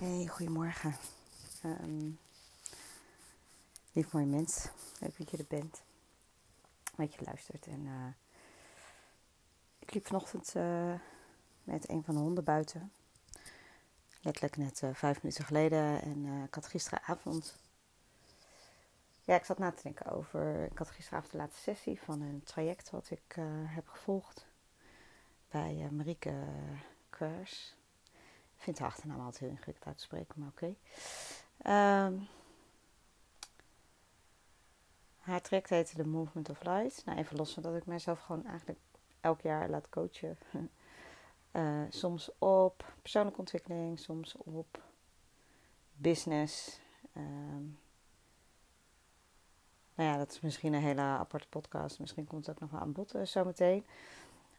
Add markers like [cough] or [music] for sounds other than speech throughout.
Hey, goedemorgen. Um, lief mooi mens, leuk dat je er bent. Dat je luistert. En, uh, ik liep vanochtend uh, met een van de honden buiten. Letterlijk net uh, vijf minuten geleden. En ik had gisteravond... Ja, ik zat na te denken over... Ik had gisteravond de laatste sessie van een traject wat ik heb gevolgd. Bij Marieke Kwers ik vind de achternaam altijd heel ingewikkeld uit te spreken, maar oké. Okay. Ehm, haar traject heette The Movement of Light. Nou, even los van dat ik mezelf gewoon eigenlijk elk jaar laat coachen. uh, [laughs] soms op persoonlijke ontwikkeling, soms op business. Um, nou ja, dat is misschien een hele aparte podcast. Misschien komt ook nog wel aan bod uh, zometeen.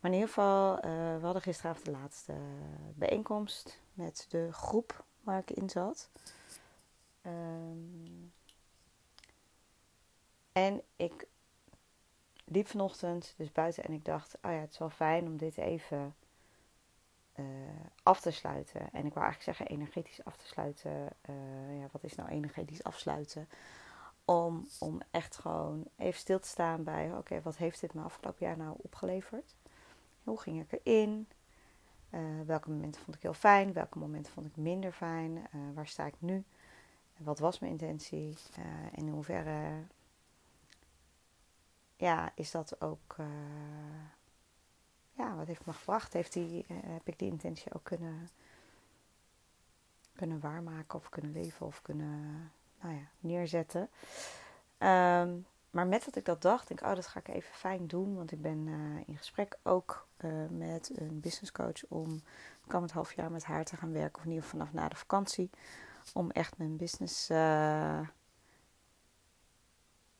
Maar in ieder geval, uh, we hadden gisteravond de laatste bijeenkomst met de groep waar ik in zat. Um, en ik liep vanochtend dus buiten en ik dacht, oh ja, het is wel fijn om dit even uh, af te sluiten. En ik wil eigenlijk zeggen energetisch af te sluiten. Uh, ja, wat is nou energetisch afsluiten? Om, om echt gewoon even stil te staan bij, oké, wat heeft dit me afgelopen jaar nou opgeleverd? Hoe ging ik erin? Uh, welke momenten vond ik heel fijn? Welke momenten vond ik minder fijn? Uh, waar sta ik nu? Wat was mijn intentie? Uh, in hoeverre ja, is dat ook. ja, wat heeft me gebracht? Heeft die, heb ik die intentie ook kunnen, kunnen waarmaken of kunnen leven of kunnen nou ja, neerzetten? Um, maar met dat ik dat dacht, denk ik, oh, dat ga ik even fijn doen. Want ik ben uh, in gesprek ook uh, met een business coach om komend half jaar met haar te gaan werken. Of geval vanaf na de vakantie. Om echt mijn business uh,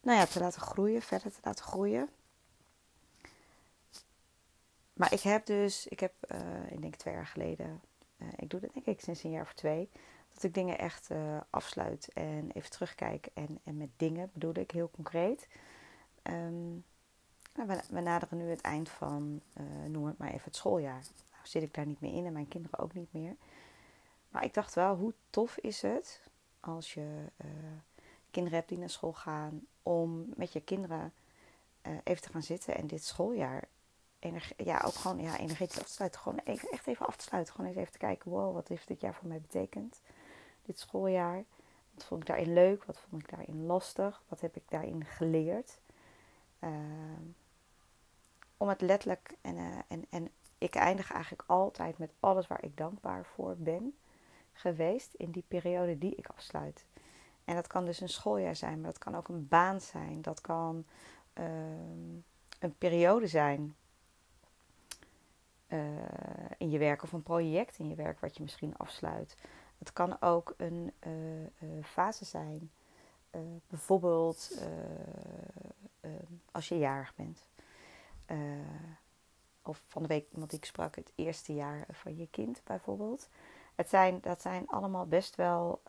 nou ja, te laten groeien, verder te laten groeien. Maar ik heb dus, ik heb, ik denk twee jaar geleden, ik doe dat denk ik sinds een jaar of twee dat ik dingen echt uh, afsluit en even terugkijk. En, en met dingen bedoel ik heel concreet. Um, we, we, naderen nu het eind van, uh, noem het maar even, het schooljaar. Nou zit ik daar niet meer in en mijn kinderen ook niet meer. Maar ik dacht wel, hoe tof is het als je uh, kinderen hebt die naar school gaan, om met je kinderen even te gaan zitten en dit schooljaar ja, ook gewoon ja, energetisch af te sluiten. Gewoon echt even af te sluiten. Gewoon eens even te kijken, wow, wat heeft dit jaar voor mij betekend? Dit schooljaar? Wat vond ik daarin leuk? Wat vond ik daarin lastig? Wat heb ik daarin geleerd? Uh, om het letterlijk en, uh, en, en ik eindig eigenlijk altijd met alles waar ik dankbaar voor ben geweest in die periode die ik afsluit. En dat kan dus een schooljaar zijn, maar dat kan ook een baan zijn. Dat kan uh, een periode zijn uh, in je werk of een project in je werk wat je misschien afsluit. Het kan ook een uh, uh, fase zijn. Uh, bijvoorbeeld als je jarig bent. of van de week die ik sprak, het eerste jaar van je kind bijvoorbeeld. Het zijn, dat zijn allemaal best wel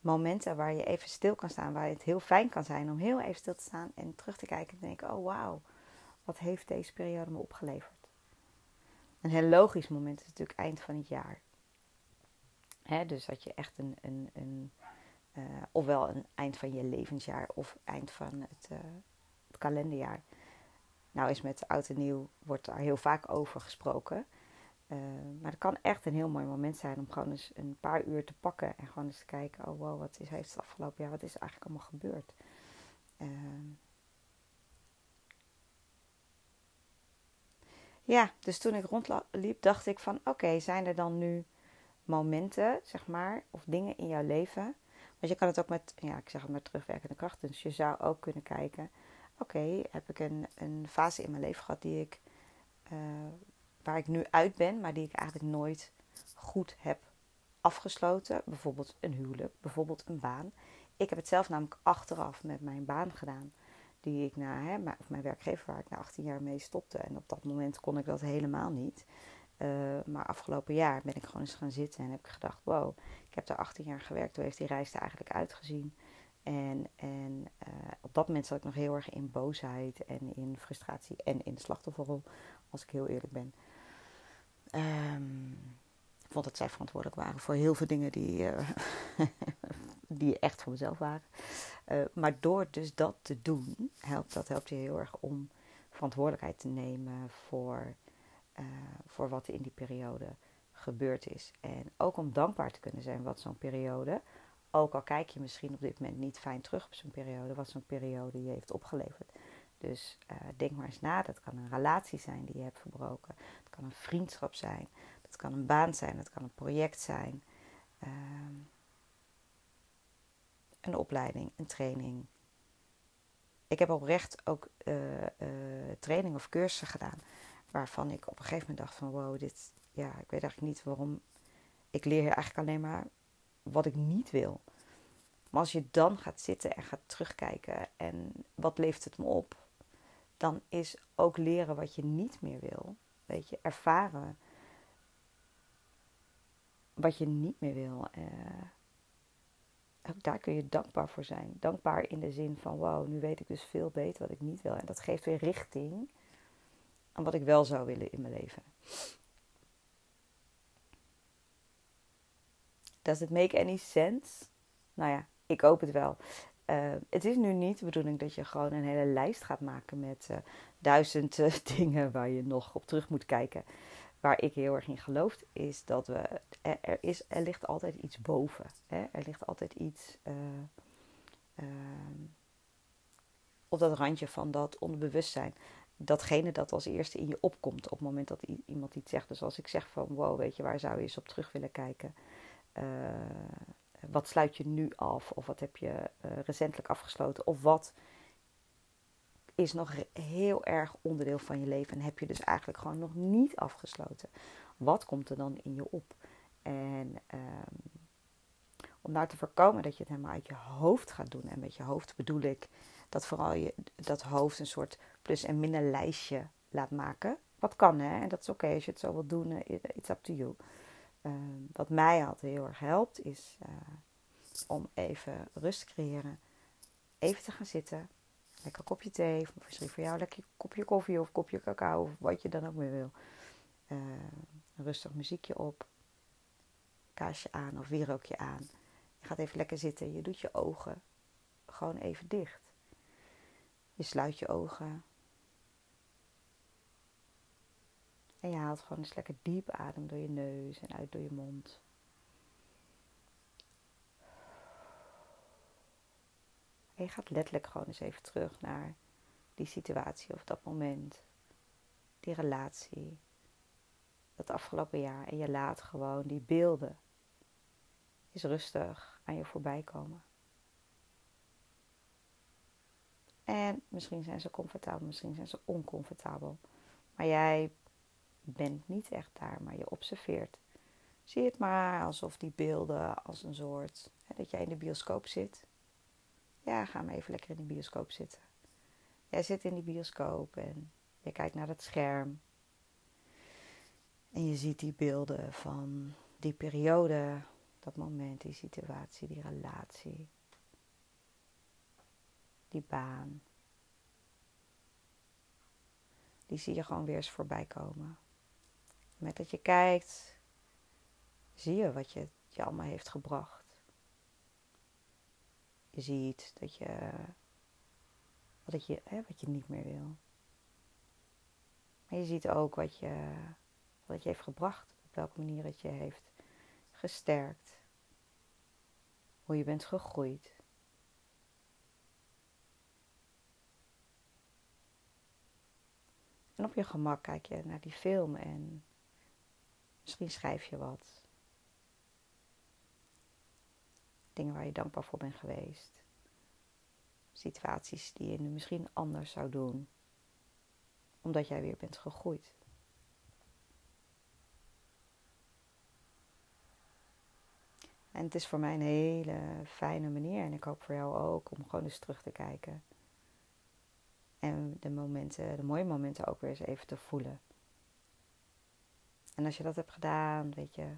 momenten waar je even stil kan staan. Waar het heel fijn kan zijn om heel even stil te staan en terug te kijken en te denken: oh wauw, wat heeft deze periode me opgeleverd? Een heel logisch moment is natuurlijk eind van het jaar. Hè, dus dat je echt een, een, een uh, ofwel een eind van je levensjaar of eind van het, het kalenderjaar. Nou is met oud en nieuw, wordt daar heel vaak over gesproken. Uh, maar het kan echt een heel mooi moment zijn om gewoon eens een paar uur te pakken en gewoon eens te kijken, oh wow, wat is, heeft het afgelopen jaar, wat is er eigenlijk allemaal gebeurd? Ja, dus toen ik rondliep, dacht ik van oké, zijn er dan nu momenten, zeg maar, of dingen in jouw leven. Want je kan het ook met, ja, ik zeg het met terugwerkende kracht. Dus je zou ook kunnen kijken, oké, heb ik een, een fase in mijn leven gehad die ik, uh, waar ik nu uit ben, maar die ik eigenlijk nooit goed heb afgesloten. Bijvoorbeeld een huwelijk, bijvoorbeeld een baan. Ik heb het zelf namelijk achteraf met mijn baan gedaan. Die ik na, hè, of mijn werkgever waar ik na 18 jaar mee stopte. En op dat moment kon ik dat helemaal niet. Uh, maar afgelopen jaar ben ik gewoon eens gaan zitten en heb ik gedacht: wow, ik heb daar 18 jaar gewerkt. Hoe heeft die reis er eigenlijk uitgezien? En, en uh, op dat moment zat ik nog heel erg in boosheid en in frustratie en in de slachtofferrol, als ik heel eerlijk ben. Um, Ik vond dat zij verantwoordelijk waren voor heel veel dingen die, uh, [laughs] die echt voor mezelf waren. Uh, maar door dus dat te doen, helpt dat helpt je heel erg om verantwoordelijkheid te nemen voor, uh, voor wat er in die periode gebeurd is. En ook om dankbaar te kunnen zijn wat zo'n periode, ook al kijk je misschien op dit moment niet fijn terug op zo'n periode, wat zo'n periode je heeft opgeleverd. Dus uh, denk maar eens na, dat kan een relatie zijn die je hebt verbroken. Het kan een vriendschap zijn. Dat kan een baan zijn. Dat kan een project zijn. Uh, een opleiding, een training. Ik heb oprecht ook uh, training of cursussen gedaan. Waarvan ik op een gegeven moment dacht van wow, dit, ja, ik weet eigenlijk niet waarom. Ik leer hier eigenlijk alleen maar wat ik niet wil. Maar als je dan gaat zitten en gaat terugkijken en wat levert het me op, dan is ook leren wat je niet meer wil. Weet je, ervaren wat je niet meer wil. Uh, daar kun je dankbaar voor zijn. Dankbaar in de zin van: wow, nu weet ik dus veel beter wat ik niet wil. En dat geeft weer richting aan wat ik wel zou willen in mijn leven. Does it make any sense? Nou ja, ik hoop het wel. Uh, het is nu niet de bedoeling dat je gewoon een hele lijst gaat maken met uh, duizend uh, [laughs] dingen waar je nog op terug moet kijken. Waar ik heel erg in geloof, is dat we. Er, is, er ligt altijd iets boven. Hè? Er ligt altijd iets ehm, op dat randje van dat onderbewustzijn. Datgene dat als eerste in je opkomt op het moment dat iemand iets zegt. Dus als ik zeg van wow, weet je, waar zou je eens op terug willen kijken? wat sluit je nu af? Of wat heb je uh, recentelijk afgesloten? Of wat is nog heel erg onderdeel van je leven en heb je dus eigenlijk gewoon nog niet afgesloten? Wat komt er dan in je op? En um, om nou te voorkomen dat je het helemaal uit je hoofd gaat doen. En met je hoofd bedoel ik dat vooral je dat hoofd een soort plus- en min lijstje laat maken. Wat kan hè? En dat is oké als je het zo wilt doen. Uh, it's up to you. Uh, wat mij altijd heel erg helpt, is uh, om even rust te creëren. Even te gaan zitten. Lekker kopje thee, of misschien voor jou lekker kopje koffie of kopje cacao, of wat je dan ook meer wil. Een rustig muziekje op. Kaasje aan of wierookje aan. Je gaat even lekker zitten. Je doet je ogen gewoon even dicht. Je sluit je ogen. En je haalt gewoon eens lekker diep adem door je neus en uit door je mond. En je gaat letterlijk gewoon eens even terug naar die situatie of dat moment, die relatie, dat afgelopen jaar. En je laat gewoon die beelden eens rustig aan je voorbij komen. En misschien zijn ze comfortabel, misschien zijn ze oncomfortabel. Maar jij bent niet echt daar, maar je observeert. Zie het maar alsof die beelden als een soort, hè, dat jij in de bioscoop zit. Ja, ga maar even lekker in de bioscoop zitten. Jij zit in die bioscoop en je kijkt naar het scherm. En je ziet die beelden van die periode, dat moment, die situatie, die relatie, die baan. Die zie je gewoon weer eens voorbij komen. Met dat je kijkt, zie je wat je, je allemaal heeft gebracht. Je ziet dat je, wat, je, hè, wat je niet meer wil. Maar je ziet ook wat je, wat je heeft gebracht. Op welke manier het je heeft gesterkt. Hoe je bent gegroeid. En op je gemak kijk je naar die film en misschien schrijf je wat. Dingen waar je dankbaar voor bent geweest. Situaties die je nu misschien anders zou doen. Omdat jij weer bent gegroeid. En het is voor mij een hele fijne manier. En ik hoop voor jou ook om gewoon eens terug te kijken. En de momenten, de mooie momenten ook weer eens even te voelen. En als je dat hebt gedaan, weet je,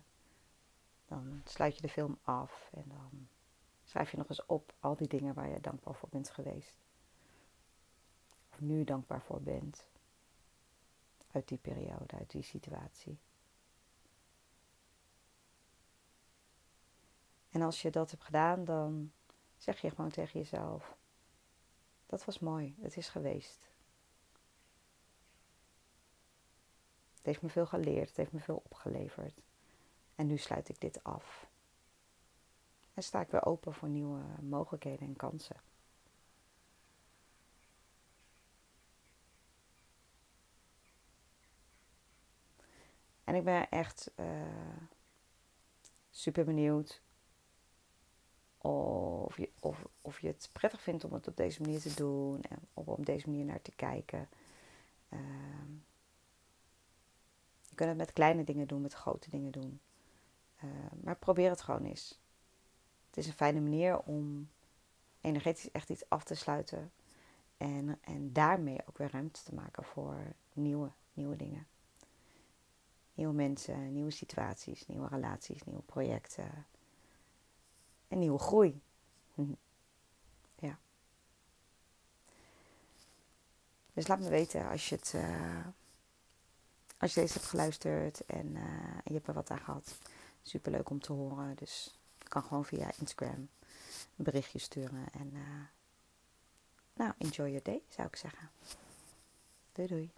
dan sluit je de film af en dan schrijf je nog eens op al die dingen waar je dankbaar voor bent geweest. Of nu dankbaar voor bent. Uit die periode, uit die situatie. En als je dat hebt gedaan, dan zeg je gewoon tegen jezelf: Dat was mooi, het is geweest. Het heeft me veel geleerd, het heeft me veel opgeleverd. En nu sluit ik dit af. En sta ik weer open voor nieuwe mogelijkheden en kansen. En ik ben echt uh, super benieuwd of je, of, of je het prettig vindt om het op deze manier te doen en of op deze manier naar te kijken. Uh, je kunt het met kleine dingen doen, met grote dingen doen. Uh, maar probeer het gewoon eens. Het is een fijne manier om energetisch echt iets af te sluiten. En, en daarmee ook weer ruimte te maken voor nieuwe, nieuwe dingen. Nieuwe mensen, nieuwe situaties, nieuwe relaties, nieuwe projecten. En nieuwe groei. [laughs] ja. Dus laat me weten als je, het, uh, als je deze hebt geluisterd en, uh, en je hebt er wat aan gehad. Super leuk om te horen. Dus kan gewoon via Instagram een berichtje sturen. En uh, nou, enjoy your day zou ik zeggen. Doei doei.